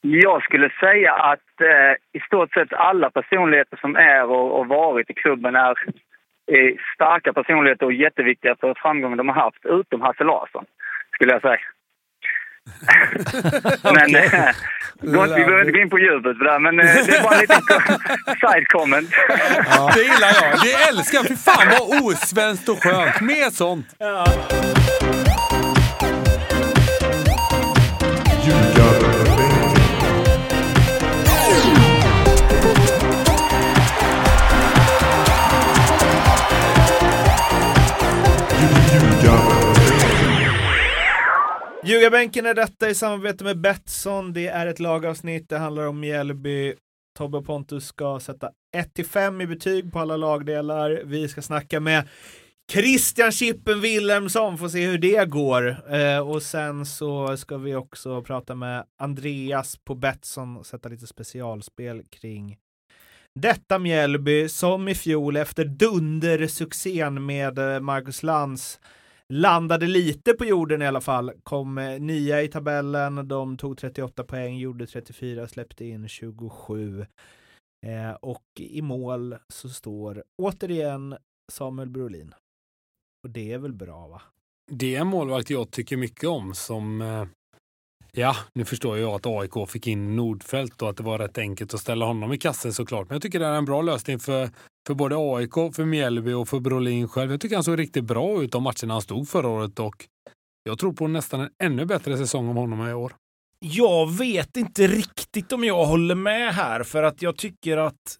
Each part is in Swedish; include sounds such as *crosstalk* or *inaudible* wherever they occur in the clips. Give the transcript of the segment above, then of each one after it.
Jag skulle säga att eh, i stort sett alla personligheter som är och, och varit i klubben är eh, starka personligheter och jätteviktiga för framgången de har haft, utom Hasse Larsson, skulle jag säga. *laughs* men eh, gott, vi behöver inte gå in på djupet för det, men eh, det är bara en liten *laughs* side comment. Ja. Det gillar jag. Det älskar jag. Fy fan vad osvenskt och skönt. Mer sånt. Ja. Ljugarbänken är detta i samarbete med Betsson. Det är ett lagavsnitt. Det handlar om Mjällby. Tobbe och Pontus ska sätta 1-5 i betyg på alla lagdelar. Vi ska snacka med Christian Chippen Wilhelmsson, får se hur det går. Eh, och sen så ska vi också prata med Andreas på Betsson och sätta lite specialspel kring detta Mjällby som i fjol efter dundersuccén med eh, Marcus Lantz landade lite på jorden i alla fall. Kom eh, nia i tabellen. De tog 38 poäng, gjorde 34, släppte in 27. Eh, och i mål så står återigen Samuel Brolin. Och det är väl bra va? Det är en målvakt jag tycker mycket om som eh, Ja, nu förstår jag att AIK fick in Nordfält och att det var rätt enkelt att ställa honom i kassen såklart. Men jag tycker det är en bra lösning för, för både AIK, för Mjällby och för Brolin själv. Jag tycker han såg riktigt bra ut de matcherna han stod förra året och jag tror på nästan en ännu bättre säsong av honom i år. Jag vet inte riktigt om jag håller med här för att jag tycker att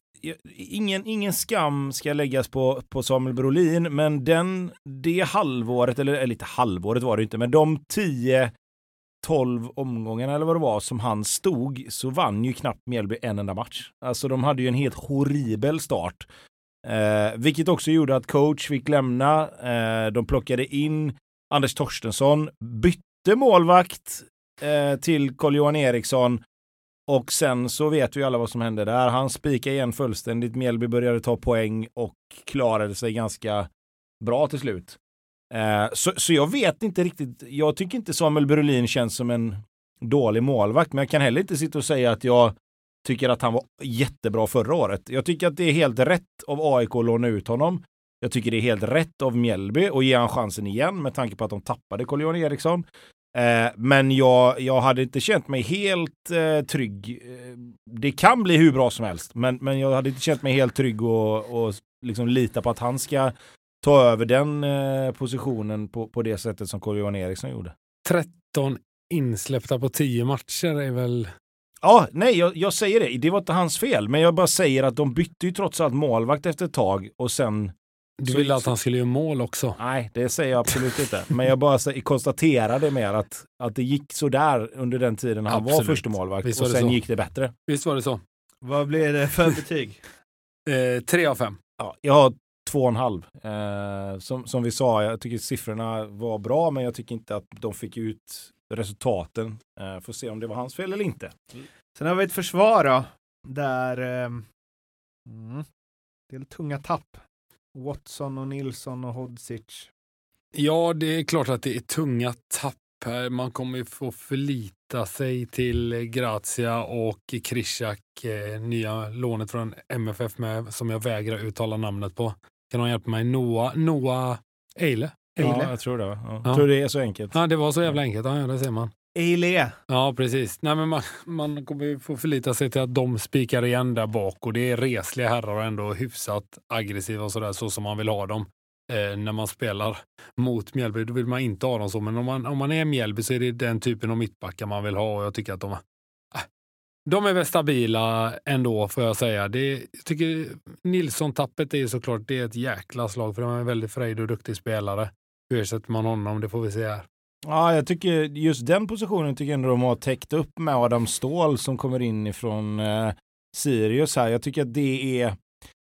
ingen, ingen skam ska läggas på, på Samuel Brolin, men den, det halvåret, eller, eller lite halvåret var det inte, men de tio 12 omgångarna eller vad det var som han stod så vann ju knappt Mjällby en enda match. Alltså de hade ju en helt horribel start. Eh, vilket också gjorde att coach fick lämna. Eh, de plockade in Anders Torstensson, bytte målvakt eh, till Carl-Johan Eriksson och sen så vet vi alla vad som hände där. Han spikade igen fullständigt. Mjällby började ta poäng och klarade sig ganska bra till slut. Eh, så, så jag vet inte riktigt. Jag tycker inte Samuel Brolin känns som en dålig målvakt, men jag kan heller inte sitta och säga att jag tycker att han var jättebra förra året. Jag tycker att det är helt rätt av AIK att låna ut honom. Jag tycker det är helt rätt av Mjällby att ge han chansen igen med tanke på att de tappade Carl-Johan Eriksson. Eh, men jag, jag hade inte känt mig helt eh, trygg. Eh, det kan bli hur bra som helst, men, men jag hade inte känt mig helt trygg och, och liksom lita på att han ska ta över den eh, positionen på, på det sättet som Carl-Johan Eriksson gjorde. 13 insläppta på 10 matcher är väl... Ja, nej, jag, jag, säger det. Det var inte hans fel, men jag bara säger att de bytte ju trots allt målvakt efter ett tag och sen du ville att han skulle göra mål också? Nej, det säger jag absolut inte. Men jag bara konstaterade mer att, att det gick sådär under den tiden han absolut. var första målvakt och sen så. gick det bättre. Visst var det så. Vad blir det för betyg? *laughs* eh, tre av fem. Ja, jag har två och en halv. Eh, som, som vi sa, jag tycker siffrorna var bra, men jag tycker inte att de fick ut resultaten. Eh, får se om det var hans fel eller inte. Sen har vi ett försvar då, där eh, mm, det är tunga tapp. Watson och Nilsson och Hodzic. Ja, det är klart att det är tunga tapp här. Man kommer ju få förlita sig till Grazia och Krishak, eh, nya lånet från MFF med, som jag vägrar uttala namnet på. Kan någon hjälpa mig? Noah, Noah Eile? Eile? Ja, jag tror det. Ja. Ja. Jag tror det är så enkelt. Ja, det var så jävla enkelt. Ja, det ser man. Eile. Ja, precis. Nej, men man, man kommer få förlita sig till att de spikar igen där bak och det är resliga herrar och ändå hyfsat aggressiva och sådär, så som man vill ha dem. Eh, när man spelar mot Mjällby, då vill man inte ha dem så. Men om man, om man är Mjällby så är det den typen av mittbackar man vill ha och jag tycker att de, de är väl stabila ändå får jag säga. Det, jag tycker Nilsson-tappet är såklart det är ett jäkla slag för de är en väldigt frejdig och duktig spelare. Hur ersätter man honom? Det får vi se här. Ja, jag tycker just den positionen tycker jag ändå de har täckt upp med Adam Ståhl som kommer in ifrån eh, Sirius här. Jag tycker att det är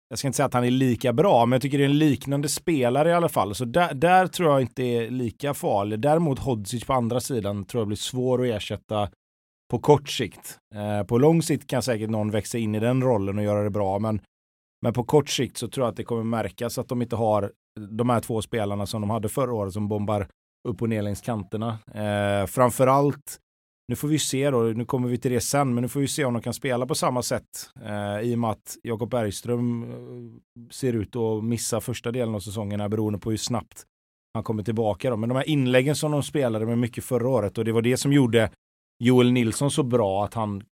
jag ska inte säga att han är lika bra, men jag tycker det är en liknande spelare i alla fall. Så där, där tror jag inte är lika farlig. Däremot Hodzic på andra sidan tror jag blir svår att ersätta på kort sikt. Eh, på lång sikt kan säkert någon växa in i den rollen och göra det bra, men, men på kort sikt så tror jag att det kommer märkas att de inte har de här två spelarna som de hade förra året som bombar upp och ner längs kanterna. Eh, framförallt nu får vi se då, nu kommer vi till det sen, men nu får vi se om de kan spela på samma sätt eh, i och med att Jakob Bergström eh, ser ut att missa första delen av säsongen här beroende på hur snabbt han kommer tillbaka. Då. Men de här inläggen som de spelade med mycket förra året och det var det som gjorde Joel Nilsson så bra att han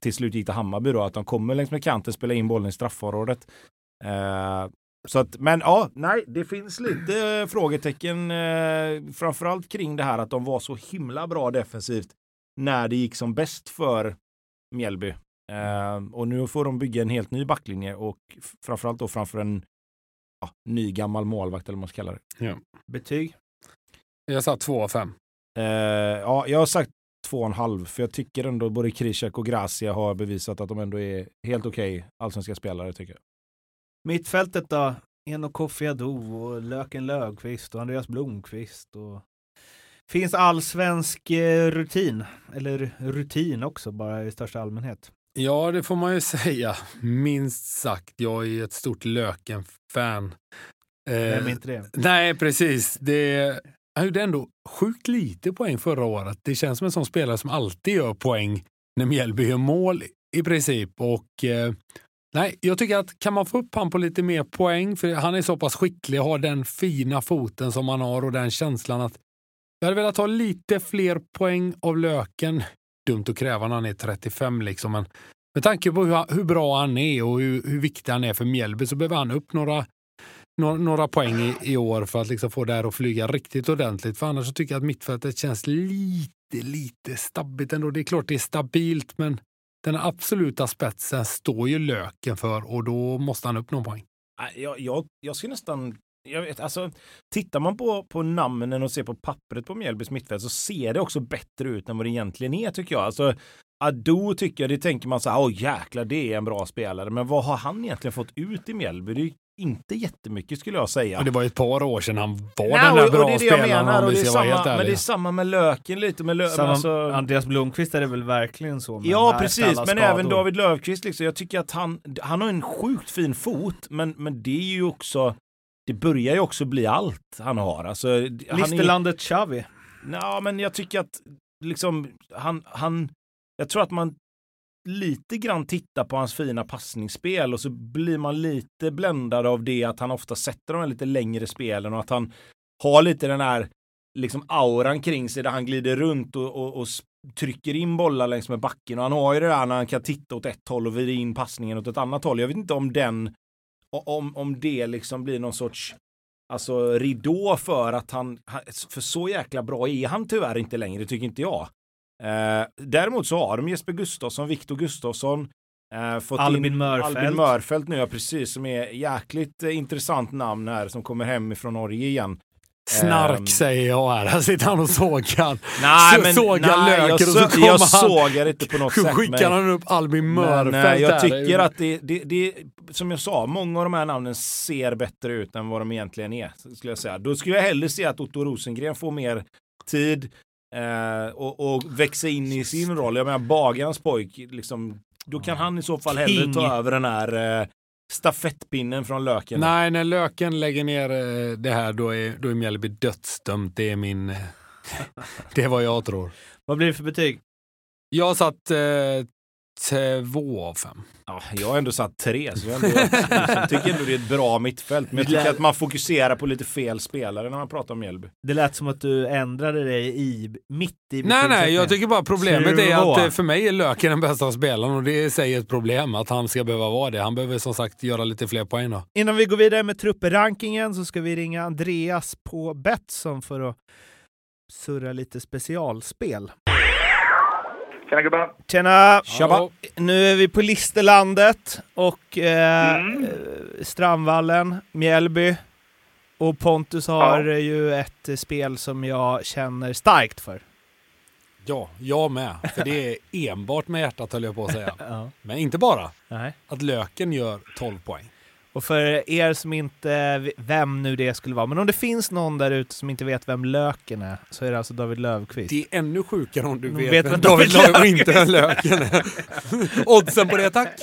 till slut gick till Hammarby då, att de kommer längs med kanten, spela in bollen i straffområdet. Eh, så att, men ja, nej, det finns lite frågetecken, eh, framförallt kring det här att de var så himla bra defensivt när det gick som bäst för Mjällby. Eh, och nu får de bygga en helt ny backlinje och framförallt då framför en ja, ny gammal målvakt eller vad man ska kalla det. Ja. Betyg? Jag sa två av fem. Eh, ja, jag har sagt två och en halv, för jag tycker ändå både Krishak och Gracia har bevisat att de ändå är helt okej okay, allsvenska spelare tycker jag. Mittfältet då? Eno Kofi Ado och Löken Löfqvist och Andreas Blomqvist och Finns allsvensk eh, rutin, eller rutin också, bara i största allmänhet? Ja, det får man ju *laughs* säga. Minst sagt. Jag är ett stort Löken-fan. Vem är inte det? Nej, precis. Det, han gjorde ändå sjukt lite poäng förra året. Det känns som en sån spelare som alltid gör poäng när Mjällby gör mål i princip. Och eh, nej, jag tycker att kan man få upp han på lite mer poäng, för han är så pass skicklig och har den fina foten som han har och den känslan att jag hade velat ha lite fler poäng av Löken. Dumt att kräva när han är 35 liksom, men med tanke på hur, hur bra han är och hur, hur viktig han är för Mjällby så behöver han upp några några, några poäng i, i, år för att liksom få det här att flyga riktigt ordentligt. För annars så tycker jag att mittfältet känns lite, lite stabbigt ändå. Det är klart det är stabilt, men den absoluta spetsen står ju Löken för och då måste han upp någon poäng. Jag, jag, jag skulle nästan jag vet, alltså, tittar man på, på namnen och ser på pappret på Mjällbys mittfält så ser det också bättre ut än vad det egentligen är tycker jag. Alltså, Ado tycker jag, det tänker man så här, åh jäklar, det är en bra spelare. Men vad har han egentligen fått ut i Mjällby? Det inte jättemycket skulle jag säga. Och det var ett par år sedan han var Nej, den där bra och det är det spelaren. Jag menar, och det är samma, men det är samma med Löken lite. Med lö samma, alltså... Andreas Blomqvist är det väl verkligen så? Ja, precis. Men skador. även David Löfqvist. Liksom, jag tycker att han, han har en sjukt fin fot, men, men det är ju också det börjar ju också bli allt han har. Alltså, Listerlandet är... Xavi. Ja, men jag tycker att liksom han, han, jag tror att man lite grann titta på hans fina passningsspel och så blir man lite bländad av det att han ofta sätter de här lite längre spelen och att han har lite den här liksom auran kring sig där han glider runt och, och, och trycker in bollar längs med backen och han har ju det där när han kan titta åt ett håll och vrida in passningen åt ett annat håll. Jag vet inte om den om, om det liksom blir någon sorts alltså ridå för att han, för så jäkla bra är han tyvärr inte längre, tycker inte jag. Eh, däremot så har de Jesper Gustafsson, Viktor Gustafsson, eh, fått Albin in Mörfält. Albin Mörfält nu, ja, precis, som är jäkligt eh, intressant namn här som kommer hem ifrån Norge igen. Snark um, säger jag här. Här sitter han och sågar. *laughs* Nej, men, sågar nej, löken jag, och så kommer jag sågar inte på något sätt. skickar han upp Albin Mörfält Jag tycker att det, det, det, som jag sa, många av de här namnen ser bättre ut än vad de egentligen är. Skulle jag säga. Då skulle jag hellre se att Otto Rosengren får mer tid eh, och, och växa in i sin roll. Jag menar bagarens pojk, liksom, då kan han i så fall hellre ta över den här eh, stafettpinnen från Löken? Nej, när Löken lägger ner eh, det här då är, då är Mjällby dödsdömt. Det är min... *laughs* Det är vad jag tror. Vad blir det för betyg? Jag satt eh, två av fem. Ja, jag har ändå satt tre, så jag, ändå, jag tycker ändå det är ett bra mittfält. Men jag tycker att man fokuserar på lite fel spelare när man pratar om Mjällby. Det lät som att du ändrade dig i, mitt i Nej, nej, jag tycker bara problemet är att eh, för mig är Löken den bästa spelaren och det säger ett problem att han ska behöva vara det. Han behöver som sagt göra lite fler poäng då. Innan vi går vidare med trupprankingen så ska vi ringa Andreas på Betsson för att surra lite specialspel. Tjena gubbar! Tjena! Tjaba. Nu är vi på Listerlandet och eh, mm. Strandvallen, Mjällby. Och Pontus har ja. ju ett spel som jag känner starkt för. Ja, jag med. För det är *laughs* enbart med hjärtat höll jag på att säga. *laughs* ja. Men inte bara. Nej. Att Löken gör 12 poäng. Och för er som inte, vem nu det skulle vara, men om det finns någon där ute som inte vet vem Löken är, så är det alltså David Löfqvist. Det är ännu sjukare om du vet, vet vem David Löfqvist och inte vem Löken är. *laughs* Oddsen på det, tack! *laughs*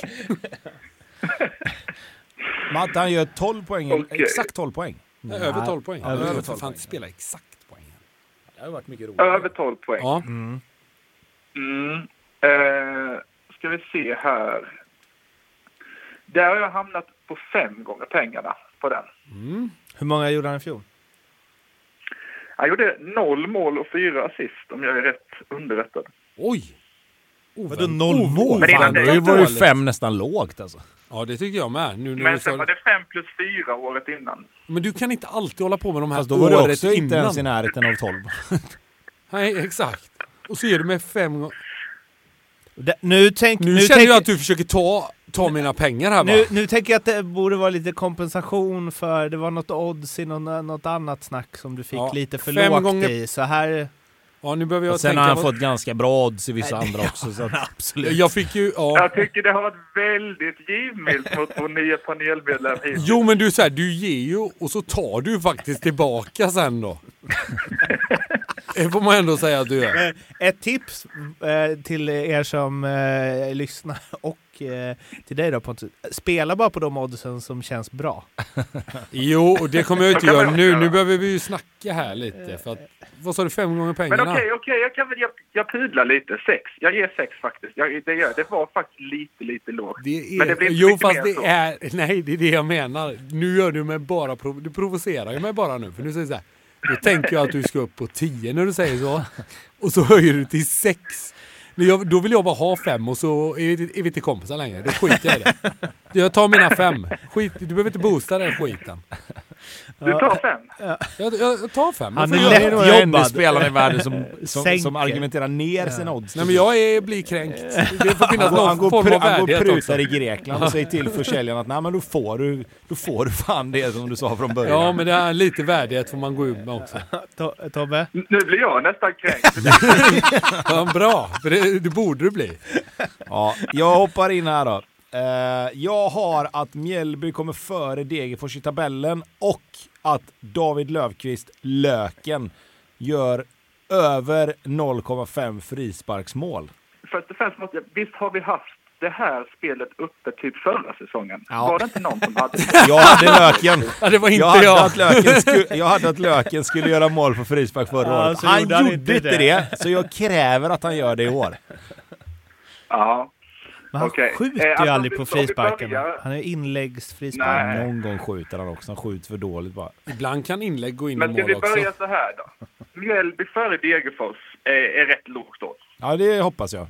Matte, han gör 12 poäng, okay. exakt 12 poäng. Ja, över 12 poäng. Över 12 poäng. Fan, spela exakt poäng. Det har varit mycket roligt. Över 12 poäng. Ja. Mm. Mm. Eh, ska vi se här. Där har jag hamnat på fem gånger pengarna på den. Mm. Hur många gjorde han i fjol? Han gjorde noll mål och fyra assist om jag är rätt underrättad. Oj! Vadå noll mål? Men innan Fan, det- då var ju fem nästan lågt alltså. Ja, det tycker jag med. Nu när Men du sen var det fem plus fyra året innan. Men du kan inte alltid hålla på med de här Fast då var det året också innan. inte ens i närheten av 12. *laughs* Nej, exakt. Och så är det med fem gånger. Det- Nu, tänk, Nu, nu, känner tänk, jag att du försöker ta, ta mina pengar här nu, nu tänker jag att det borde vara lite kompensation för det var något odds i någon, något annat snack som du fick Ja, lite för fem lågt gånger- i. Så här... Ja, nu behöver jag Och sen tänka... har han vad- fått ganska bra odds i vissa andra också. Så att, *laughs* Absolut. Jag fick ju... Ja. Jag tycker det har varit väldigt givmilt mot vår nya panelmedlem hittills. Jo men du säger du ger ju och så tar du faktiskt tillbaka sen då. *laughs* Det får man ändå säga att du gör. Eh, Ett tips eh, till er som eh, lyssnar och till dig då Pontus. Spela bara på de oddsen som känns bra. Jo, och det kommer jag inte göra nu. Nu behöver vi ju snacka här lite. För att, vad sa du, fem gånger Men pengarna? okej, okej, jag kan väl, jag, jag pudlar lite. Sex. Jag ger sex faktiskt. Jag, det, gör, det var faktiskt lite, lite lågt. Det är, Men det blir inte jo, fast mer det så. är... Nej, det är det jag menar. Nu gör du mig bara... Prov, du provocerar ju mig bara nu. För nu säger du så här. Då tänker jag att du ska upp på 10 när du säger så. Och så höjer du till 6. Jag, då vill jag bara ha fem och så är vi, är vi inte kompisar längre. Då skiter jag i det. Jag tar mina fem. Skit, du behöver inte boosta den skiten. Du tar fem. Jag, jag, jag tar fem. Han Jag är göra- det är enda lättjobbad. spelaren i världen som, *laughs* som, som argumenterar ner sina odds. Nej men jag är, blir kränkt. *laughs* Det får finnas han någon går, form av han går värdighet också. prutar i Grekland och säger till *laughs* försäljaren att nej men då får du, då får du fan det som du sa från början. Ja men det är lite värdighet får man gå ut med också. To- Tobbe? Nu blir jag nästan kränkt. Ja, bra, för det, det borde det bli. Ja, jag hoppar in här då. Eh, jag har att Mjällby kommer före Degerfors i tabellen och att David Löfqvist, Löken, gör över 0,5 frisparksmål. Först och främst måste jag, visst har vi haft det här spelet uppe typ förra säsongen? Ja. Var det inte någon som hade *laughs* Jag hade Löken. Ja, det var inte Jag hade, jag. Att löken skulle, jag hade att Löken skulle göra mål på frispark förra Ja, året. så Han gjorde han inte det. det. så jag kräver att han gör det i år. Ja. Men han Okej. skjuter Eh, ju alltså, aldrig på frisparken. börjar- Han är inläggsfrispark. Någon gång skjuter han också. Han skjuter för dåligt bara. Ibland kan inlägg gå in i Men ska mål vi också. börja så här då? Mjällby före Degerfors är, är rätt lågt odds. Ja, det hoppas jag.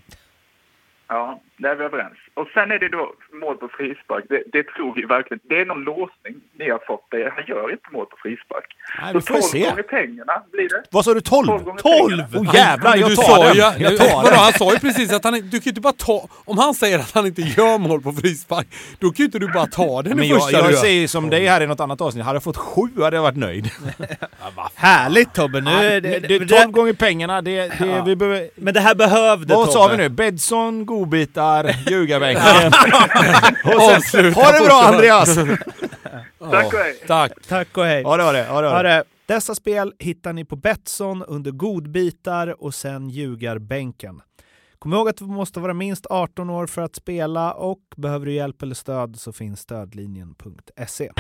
Ja, där är vi överens. Och sen är det då mål på frispark. Det, det tror vi verkligen. Det är någon låsning ni har fått. Det. Han gör inte mål på frispark. Nej, vi får vi 12 se. gånger pengarna blir det. Vad sa du? 12? 12 gånger 12? pengarna. Oh, jävlar, jag tar sa den! Jag nu- tar vadå, den! Han sa ju precis att han du kan ju inte bara ta... Om han säger att han inte gör mål på frispark, då kan ju inte du bara ta den Men i jag, första jag gör. säger som dig här i något annat avsnitt. Hade jag fått sju hade jag varit nöjd. *laughs* Härligt Tobbe! Nu, det, är det, det, det, 12 gånger pengarna, det, det, Ja. vi behöver... men det här behövde Vad sa Tobbe. vi nu? Bedson, godbitar, ljugarbänken. *laughs* Avsluta sen, ha det bra. Andreas! Tack och hej. Tack. Tack och hej! Ja det var det. Ja, det, det. det. Dessa spel hittar ni på Betsson under godbitar och sen ljugarbänken. Kom ihåg att du måste vara minst 18 år för att spela och behöver du hjälp eller stöd så finns stödlinjen.se.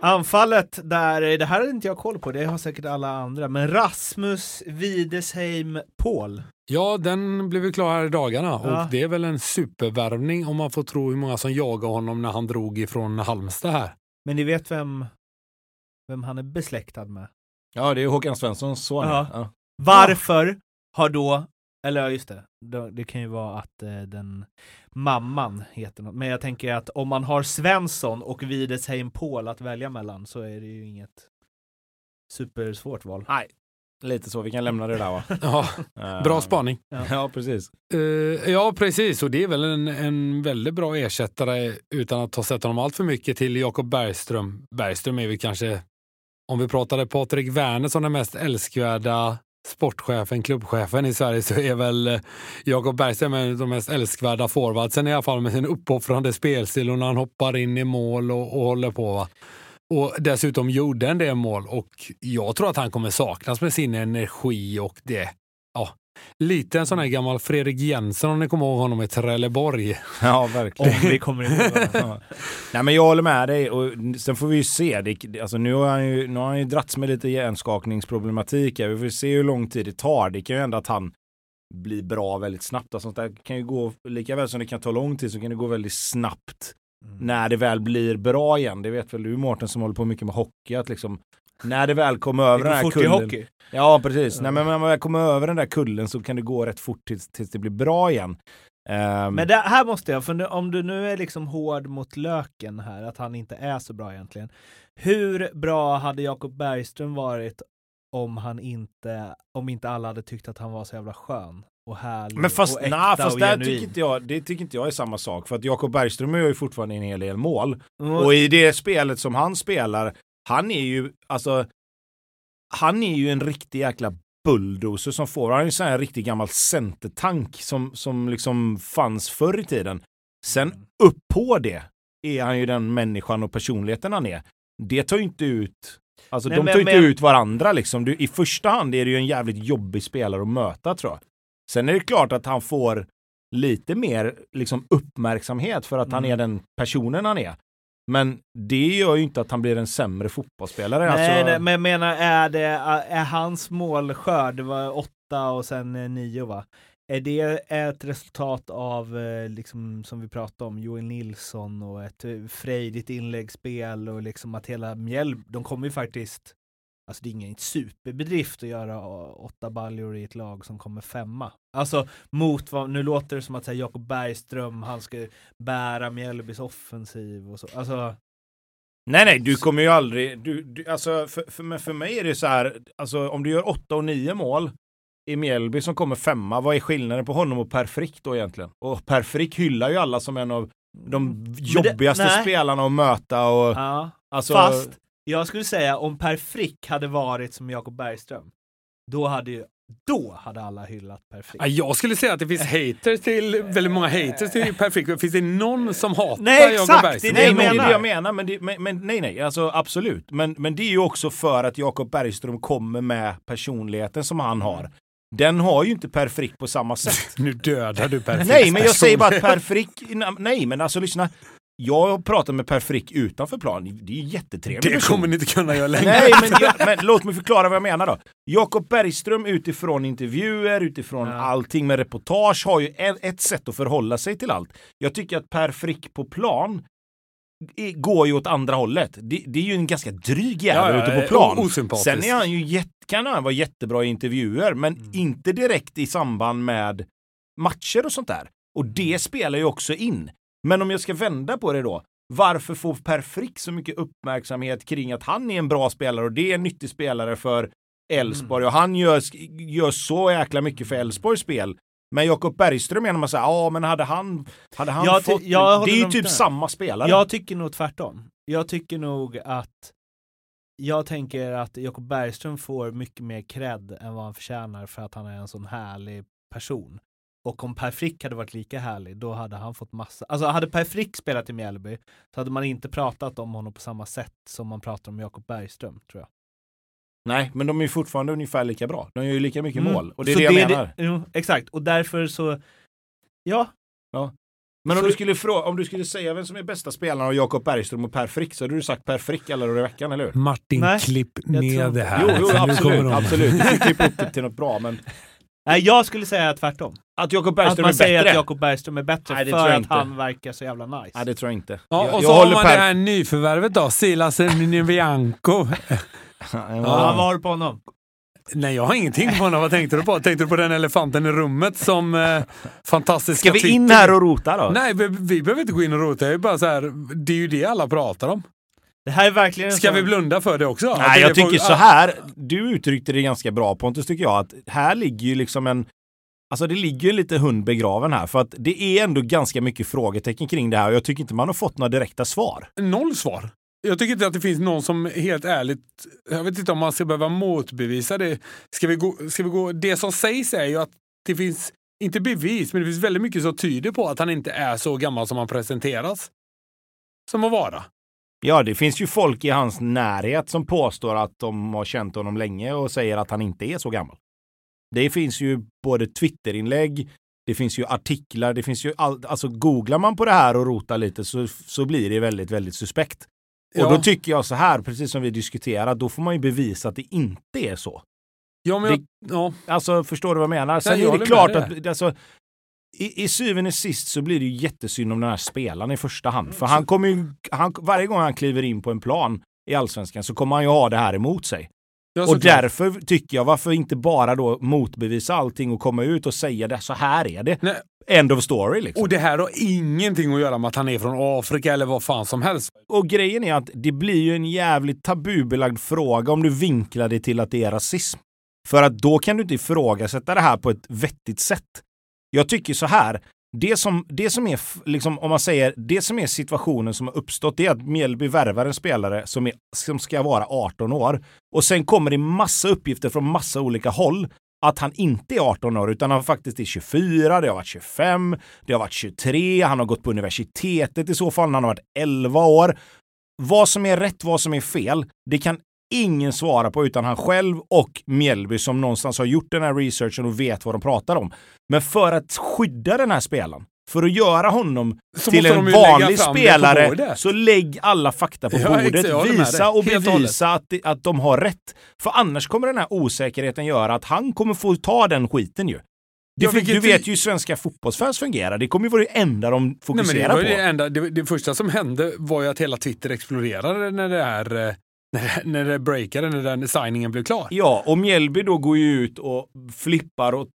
Anfallet där, det här har inte jag koll på, det har säkert alla andra, men Rasmus Widesheim Paul. Ja, den blev ju klar här i dagarna Ja. och det är väl en supervärvning om man får tro hur många som jagade honom när han drog ifrån Halmstad här. Men ni vet vem, vem han är besläktad med? Ja, det är Håkan Svenssons son. Ja. Ja. Varför har då, eller ja just det, det kan ju vara att eh, den mamman heter något, men jag tänker att om man har Svensson och Widesheim Paul att välja mellan så är det ju inget supersvårt val. Nej, lite så. Vi kan lämna det där va? *laughs* Ja, Eh, bra spaning. Ja, precis. Eh, ja, precis. Och det är väl en, en väldigt bra ersättare utan att ha sett honom allt för mycket till Jakob Bergström. Bergström är vi kanske, om vi pratade Patrik Werner som den mest älskvärda sportchefen, klubbchefen i Sverige så är väl eh, Jakob Bergström en av de mest älskvärda forwardsen i alla fall med sin uppoffrande spelstil och när han hoppar in i mål och, och håller på. Va? Och dessutom gjorde en del mål och jag tror att han kommer saknas med sin energi och det. Ja, lite en sån här gammal Fredrik Jensen om ni kommer ihåg honom i Trelleborg. Ja, verkligen. Om vi kommer ihåg. Ja. Nej men jag håller med dig och sen får vi ju se. Det, alltså nu har han ju, nu har han ju dragits med lite hjärnskakningsproblematik. här. Vi får se hur lång tid det tar. Det kan ju hända att han bli bra väldigt snabbt. Och sånt där kan ju gå, lika väl som det kan ta lång tid så kan det gå väldigt snabbt mm. när det väl blir bra igen. Det vet väl du Mårten som håller på mycket med hockey, att liksom när det väl kommer över den här kullen. Hockey. Ja, precis. Ja. Nej, men när man väl kommer över den där kullen så kan det gå rätt fort tills, tills det blir bra igen. Um, men det, här måste jag, för nu, om du nu är liksom hård mot löken här, att han inte är så bra egentligen. Hur bra hade Jakob Bergström varit om han inte, om inte alla hade tyckt att han var så jävla skön och härlig Men fast, och äkta nah, fast och där tycker inte jag, det tycker inte jag är samma sak. För att Jakob Bergström gör ju fortfarande en hel del mål. Mm. Och i det spelet som han spelar, han är ju, alltså, han är ju en riktig jäkla bulldozer som får. Han är en sån här riktig gammal centertank som, som liksom fanns förr i tiden. Sen mm. upp på det är han ju den människan och personligheten han är. Det tar ju inte ut Alltså Nej, de tar men, inte men... ut varandra liksom. Du, I första hand är det ju en jävligt jobbig spelare att möta tror jag. Sen är det klart att han får lite mer liksom, uppmärksamhet för att mm. han är den personen han är. Men det gör ju inte att han blir en sämre fotbollsspelare. Nej, alltså... nej men jag menar, är, det, är hans målskörd, var åtta och sen eh, nio va? Är det ett resultat av, eh, liksom, som vi pratade om, Joel Nilsson och ett eh, frejdigt inläggsspel och liksom att hela Mjällby, de kommer ju faktiskt, alltså det är ingen superbedrift att göra åtta baljor i ett lag som kommer femma. Alltså mot vad, nu låter det som att säga Jakob Bergström, han ska bära Mjällbys offensiv och så, alltså Nej, nej, du kommer ju aldrig, du, du alltså för, för, för mig är det så här, alltså om du gör åtta och nio mål i Mjällby som kommer femma. Vad är skillnaden på honom och Per Frick då egentligen? Och Per Frick hyllar ju alla som en av de jobbigaste det, spelarna att möta. Och, ja. alltså... Fast jag skulle säga om Per Frick hade varit som Jakob Bergström, då hade ju då hade alla hyllat Per Frick. Jag skulle säga att det finns haters till, väldigt många haters till Per Frick. Finns det någon som hatar nej, Jakob Bergström? Nej, exakt! Det är det jag menar. Men, det, men, men, nej, nej, alltså absolut. Men, men det är ju också för att Jakob Bergström kommer med personligheten som han har. Den har ju inte Per Frick på samma sätt. *laughs* nu dödar du Per Frick. Nej, men jag säger bara att Per Frick, nej men alltså lyssna. Jag har pratat med Per Frick utanför plan. Det är jättetrevligt. Det kommer ni inte kunna göra längre. Nej, men, jag, men låt mig förklara vad jag menar då. Jakob Bergström utifrån intervjuer, utifrån ja. allting med reportage har ju ett, ett sätt att förhålla sig till allt. Jag tycker att Per Frick på plan går ju åt andra hållet. Det, det är ju en ganska dryg jävel ja, ute på plan. Sen är han ju kan han vara jättebra i intervjuer, men mm. inte direkt i samband med matcher och sånt där. Och det mm. spelar ju också in. Men om jag ska vända på det då. Varför får Per Frick så mycket uppmärksamhet kring att han är en bra spelare och det är en nyttig spelare för Elfsborg mm. och han gör, gör så jäkla mycket för Elfsborgs spel. Men Jakob Bergström menar man säger, ja men hade han, hade han jag fått... Jag det är ju typ där. samma spelare. Jag tycker nog tvärtom. Jag tycker nog att jag tänker att Jakob Bergström får mycket mer cred än vad han förtjänar för att han är en sån härlig person. Och om Per Frick hade varit lika härlig, då hade han fått massa. Alltså hade Per Frick spelat i Mjällby så hade man inte pratat om honom på samma sätt som man pratar om Jakob Bergström, tror jag. Nej, men de är ju fortfarande ungefär lika bra. De gör ju lika mycket mm. mål. Och det är så det jag det, menar. Det, jo, exakt, och därför så, ja. ja. Men så, om, du skulle fråga, om du skulle säga vem som är bästa spelaren av Jakob Bergström och Per Frick så hade du sagt Per Frick alla dagar i veckan, eller hur? Martin, Nej, klipp ner det här. Jo, jo absolut. absolut. Du ska klippa upp det till något bra, men... *laughs* Nej, jag skulle säga tvärtom. Att Jakob Bergström är bättre? Att man säger att Jakob Bergström är bättre Nej, för att han verkar så jävla nice. Nej, det tror jag inte. Ja, jag, och så har man per... det här nyförvärvet då, Silas Nivianko. *laughs* ja, vad har du på honom? Nej, jag har ingenting på honom. Vad tänkte du på? Tänkte du på den elefanten i rummet som eh, fantastiska Ska vi in här och rota då? Nej, vi, vi behöver inte gå in och rota. Det är, bara så här, det är ju det alla pratar om. Det här är verkligen Ska så... vi blunda för det också? Nej, jag tycker så här. Du uttryckte det ganska bra Pontus, tycker jag. Att här ligger ju liksom en Alltså det ligger en liten hund begraven här för att det är ändå ganska mycket frågetecken kring det här och jag tycker inte man har fått några direkta svar. Noll svar. Jag tycker inte att det finns någon som helt ärligt, jag vet inte om man ska behöva motbevisa det. Ska vi gå, ska vi gå, det som sägs är ju att det finns, inte bevis, men det finns väldigt mycket som tyder på att han inte är så gammal som han presenteras. Som att vara. Ja, det finns ju folk i hans närhet som påstår att de har känt honom länge och säger att han inte är så gammal. Det finns ju både Twitterinlägg, det finns ju artiklar, det finns ju all, alltså googlar man på det här och rotar lite så, så blir det väldigt, väldigt suspekt. Och ja. då tycker jag så här, precis som vi diskuterar, då får man ju bevisa att det inte är så. Ja, men det, ja. Alltså, förstår du vad jag menar? Sen Nej, är det klart att alltså, i, i syvende sist så blir det ju jättesynd om den här spelaren i första hand. För han kommer ju, han, varje gång han kliver in på en plan i allsvenskan så kommer han ju ha det här emot sig. Ja, och därför tycker jag, varför inte bara då motbevisa allting och komma ut och säga det, så här är det. Nej. End of story liksom. Och det här har ingenting att göra med att han är från Afrika eller vad fan som helst. Och grejen är att det blir ju en jävligt tabubelagd fråga om du vinklar det till att det är rasism. För att då kan du inte ifrågasätta det här på ett vettigt sätt. Jag tycker så här, det som, det som är, liksom, om man säger, det som är situationen som har uppstått, det är att Mjällby värvar en spelare som, är, som ska vara 18 år. Och sen kommer det massa uppgifter från massa olika håll att han inte är 18 år utan han faktiskt är 24, det har varit 25, det har varit 23, han har gått på universitetet i så fall, han har varit 11 år. Vad som är rätt, vad som är fel, det kan ingen svara på utan han själv och Mjällby som någonstans har gjort den här researchen och vet vad de pratar om. Men för att skydda den här spelaren, för att göra honom så till en vanlig spelare, så lägg alla fakta på ja, bordet. Visa och bevisa att, att de har rätt. För annars kommer den här osäkerheten göra att han kommer få ta den skiten ju. Ja, du vet ju hur svenska fotbollsfans fungerar. Det kommer ju vara det enda de fokuserar Nej, det på. Det, enda, det, det, första som hände var ju att hela Twitter exploderade när det här eh, när, när det breakade, när den signingen blev klar. Ja, och Mjällby då går ju ut och flippar åt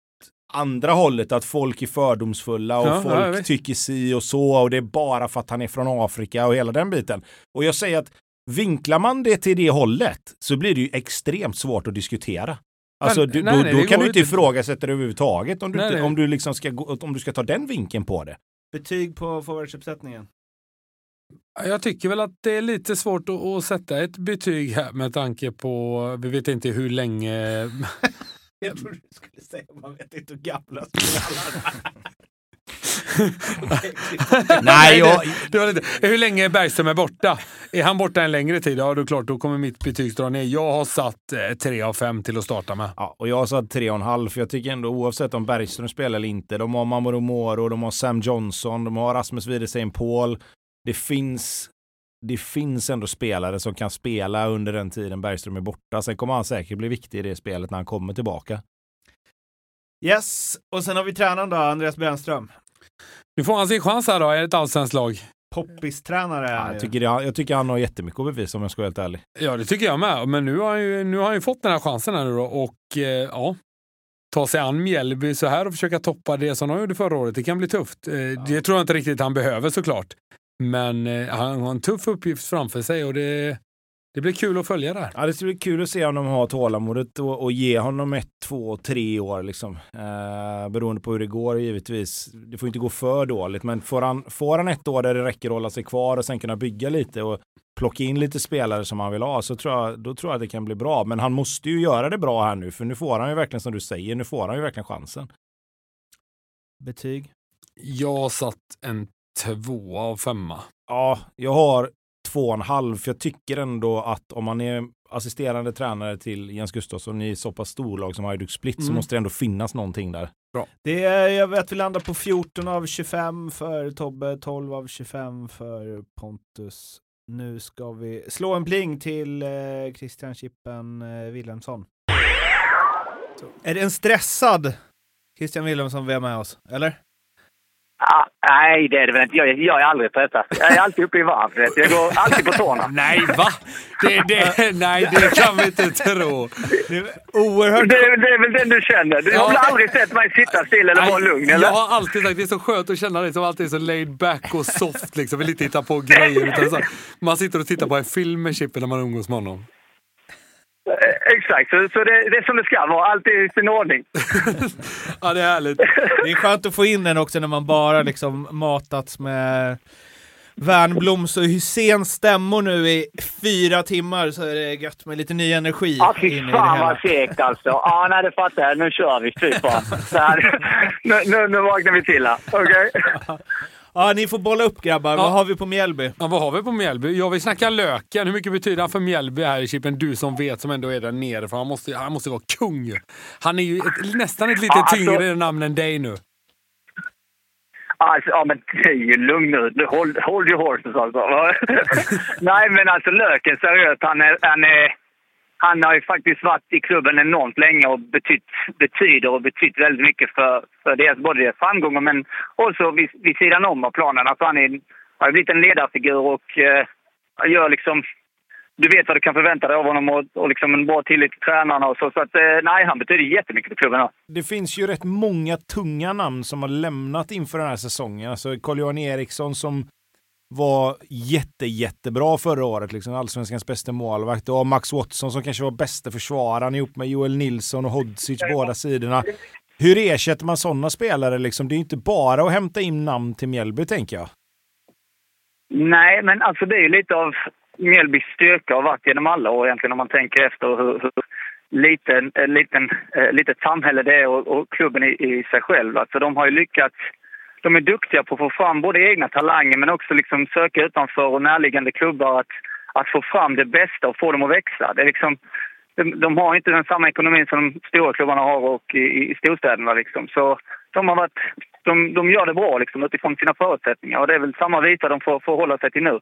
andra hållet, att folk är fördomsfulla och ja, folk ja, tycker si och så och det är bara för att han är från Afrika och hela den biten. Och jag säger att vinklar man det till det hållet så blir det ju extremt svårt att diskutera. Alltså, Men, du, nej, då, nej, då kan du inte ifrågasätta det överhuvudtaget om du, nej, inte, om, du liksom ska, om du ska ta den vinkeln på det. Betyg på forwardsuppsättningen? Jag tycker väl att det är lite svårt att, att, sätta ett betyg här med tanke på, vi vet inte hur länge... *laughs* jag trodde du skulle säga, man vet inte hur gamla spelarna *laughs* Nej, jag... det var lite. Hur länge är Bergström är borta? Är han borta en längre tid, ja då är klart, då kommer mitt betyg dra ner. Jag har satt eh, 3 av 5 till att starta med. Ja, och jag har satt 3,5 för jag tycker ändå oavsett om Bergström spelar eller inte, de har Mamoru Moro, de har Sam Johnson, de har Rasmus Widesen Paul, det finns det finns ändå spelare som kan spela under den tiden Bergström är borta. Sen kommer han säkert bli viktig i det spelet när han kommer tillbaka. Yes, och sen har vi tränaren då, Andreas Brännström. Nu får han sin chans här då, i ett allsvenskt lag. Poppistränare ja, jag, tycker det, jag tycker han har jättemycket att bevisa om jag ska vara helt ärlig. Ja, det tycker jag med. Men nu har han ju, nu har han ju fått den här chansen här nu då och eh, ja, ta sig an Mjällby så här och försöka toppa det som de gjorde förra året. Det kan bli tufft. Eh, ja. Det tror jag inte riktigt han behöver såklart. Men eh, han har en tuff uppgift framför sig och det, det blir kul att följa det här. Ja, det ska bli kul att se om de har tålamodet och, och ge honom ett, två, tre år liksom. Eh, beroende på hur det går givetvis. Det får inte gå för dåligt, men får han, får han ett år där det räcker att hålla sig kvar och sen kunna bygga lite och plocka in lite spelare som han vill ha så tror jag, då tror jag att det kan bli bra. Men han måste ju göra det bra här nu, för nu får han ju verkligen som du säger, nu får han ju verkligen chansen. Betyg? Jag satt en två av femma. Ja, jag har två och en halv. För jag tycker ändå att om man är assisterande tränare till Jens Gustafsson i så pass storlag som Hajduk Split mm. så måste det ändå finnas någonting där. Bra. Det är, jag vet vi landar på 14 av 25 för Tobbe, 12 av 25 för Pontus. Nu ska vi slå en pling till eh, Christian Chippen eh, Wilhelmsson. Är det en stressad Christian Wilhelmsson vi har med oss, eller? Ah, nej, det är det väl inte. Jag, jag är aldrig tröttast. Jag är alltid uppe i varv. Jag går alltid på tårna. *laughs* nej, va? Det, det, nej, det kan vi inte tro. Det är, oerhört... det, det är väl den du känner? Du har väl aldrig sett mig sitta still eller vara lugn? Eller? Jag har alltid sagt det är så skönt att känna dig som alltid är så laid back och soft. Liksom. Vill inte hitta på grejer. Utan så, man sitter och tittar på en film med Chippen när man umgås med honom. Eh, exakt, så, så det, det, är som det ska vara. Allt är i sin ordning. *laughs* ja, det är härligt. Det är skönt att få in den också när man bara liksom matats med Värnbloms och Hyséns stämmor nu i fyra timmar så är det gött med lite ny energi. Ja, fy fan vad segt alltså. Ja, nej, det fattar jag. Nu kör vi. Fy fan. *laughs* Nu, nu, nu vaknar vi till här. Okej? Okay? *laughs* Ja, ni får bolla upp grabbar. Ja. Vad har vi på Mjällby? Ja, vad har vi på Mjällby? Jag vill snacka löken. Hur mycket betyder han för Mjällby här i Chippen? Du som vet, som ändå är där nere. För han måste, han måste vara kung Han är ju ett, nästan ett lite ja, alltså, tyngre namn än dig nu. Alltså, ja men det är ju lugn nu. Hold, hold your horses alltså. *laughs* Nej men alltså Löken, seriöst. Han är, han är han har ju faktiskt varit i klubben enormt länge och betytt, betyder och betytt väldigt mycket för, för deras, både deras framgångar men också vid, vid sidan om av planen. Alltså han är, har blivit en ledarfigur och eh, gör liksom du vet vad du kan förvänta dig av honom och, och liksom en bra tillit till tränarna och så. Så att, eh, nej, han betyder jättemycket för klubben. Det finns ju rätt många tunga namn som har lämnat inför den här säsongen. Alltså Carl-Johan Eriksson som var jätte, jättebra förra året, liksom allsvenskans bästa målvakt. Och Max Watson som kanske var bästa försvararen ihop med Joel Nilsson och Hodzic båda sidorna. Hur ersätter man sådana spelare? Liksom? Det är inte bara att hämta in namn till Mjällby, tänker jag. Nej, men alltså det är ju lite av Mjällbys styrka har varit genom alla år egentligen om man tänker efter hur, hur liten, liten, äh, litet samhälle det är och, och klubben i, i, sig själv. Alltså de har ju lyckats de är duktiga på att få fram både egna talanger men också liksom söka utanför och närliggande klubbar att, att få fram det bästa och få dem att växa. Det är liksom, de, de har inte den samma ekonomi som de stora klubbarna har och i, i storstäderna. Liksom. Så de, har varit, de, de gör det bra liksom, utifrån sina förutsättningar och det är väl samma visa de får, får hålla sig till nu.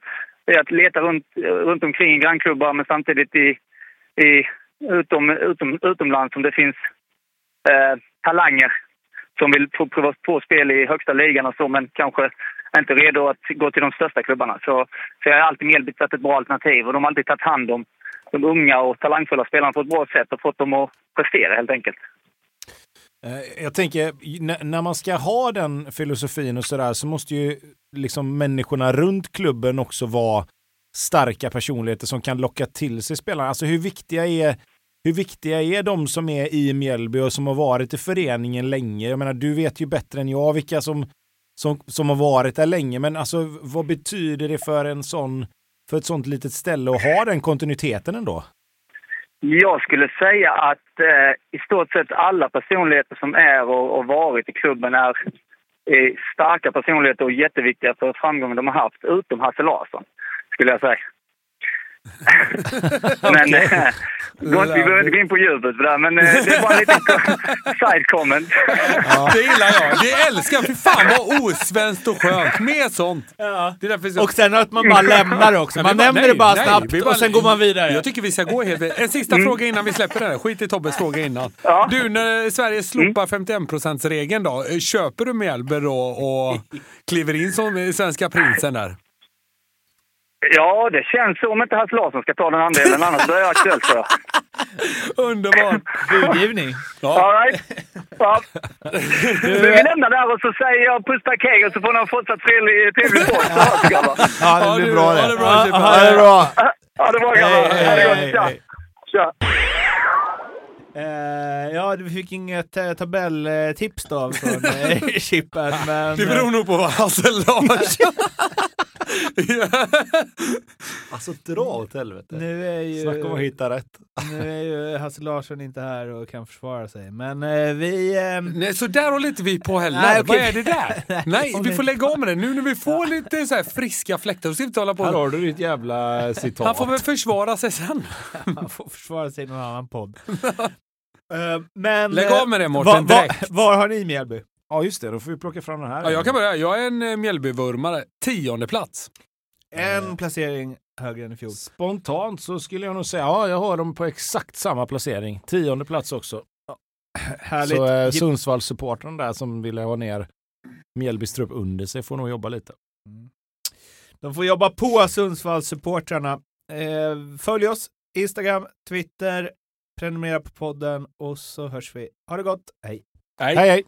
Det är att leta runt, runt omkring i grannklubbar men samtidigt i, i, utom, utom, utomlands om det finns eh, talanger som vill prova på spel i högsta ligan och så, men kanske inte redo att gå till de största klubbarna. Så, så jag har alltid Mjällby varit ett bra alternativ och de har alltid tagit hand om de unga och talangfulla spelarna på ett bra sätt och fått dem att prestera helt enkelt. Eh, jag tänker, när man ska ha den filosofin och sådär så måste ju liksom människorna runt klubben också vara starka personligheter som kan locka till sig spelarna. Alltså hur viktiga är hur viktiga är de som är i Mjällby och som har varit i föreningen länge? Jag menar, du vet ju bättre än jag vilka som, som, som har varit där länge, men alltså vad betyder det för en sån, för ett sånt litet ställe att ha den kontinuiteten ändå? Jag skulle säga att eh, i stort sett alla personligheter som är och, och varit i klubben är eh, starka personligheter och jätteviktiga för framgången de har haft, utom Hasse Larsson, skulle jag säga. *laughs* men eh, vi behöver inte gå in på djupet för det, men eh, det är bara en liten *laughs* side comment. ja. Det gillar jag. Det älskar jag. Fy fan vad osvenskt och skönt. Mer sånt. Ja. Det är Och sen att man bara lämnar det också. Man nämner det bara nej, snabbt bara, och sen går man vidare. Jag tycker vi ska gå helt En sista mm. fråga innan vi släpper det här. Skit i Tobbes fråga innan. Ja. Du, när Sverige slopar mm. 51%-regeln då, köper du Mjällby då och kliver in som svenska prinsen där? Ja, det känns så om inte Hasse Larsson ska ta den andelen, *laughs* annars blir det aktuellt för Underbart! Budgivning. Ja. All right. ja. Du, vi lämnar där och så säger jag puss tack hej och så får ni ha fortsatt trevlig, trevlig *laughs* podd. Ja, det blir bra det. Ha det bra, Ha det bra. Grabbar. Ha det gott. Tja. Uh, ja, vi fick inget uh, tabelltips då från uh, *laughs* Chippen. Men, det beror nog på vad Hasse Larsson *laughs* alltså dra åt helvete. Nu är ju, Snacka om att hitta rätt. nu är ju Hasse Larsson inte här och kan försvara sig. Men eh, vi... Eh... Nej, så där håller inte vi på heller. Nej, okay. Vad är det där? *laughs* Nej, Nej vi får lägga om det. Nu när vi får lite så här friska fläktar så ska vi inte hålla på. Här har du ditt jävla citat. Han får väl försvara sig sen. Han får försvara sig i någon annan podd. Uh, men, Lägg av med det Mårten, direkt. *laughs* Var, var har ni Mjällby? Ja, just det. Då får vi plocka fram den här. Ja, jag kan börja. Jag är en eh, Mjällbyvurmare. Tionde plats. En placering högre än i fjol. Spontant så skulle jag nog säga, ja, jag har dem på exakt samma placering. Tionde plats också. Ja. *laughs* Härligt. Så eh, Sundsvallssupportrarna där som ville ha ner Mjällbys trupp under sig får nog jobba lite. Mm. De får jobba på Sundsvallssupportrarna. Eh, följ oss, Instagram, Twitter, prenumerera på podden och så hörs vi. Ha det gott, hej! Hej, hej! hej.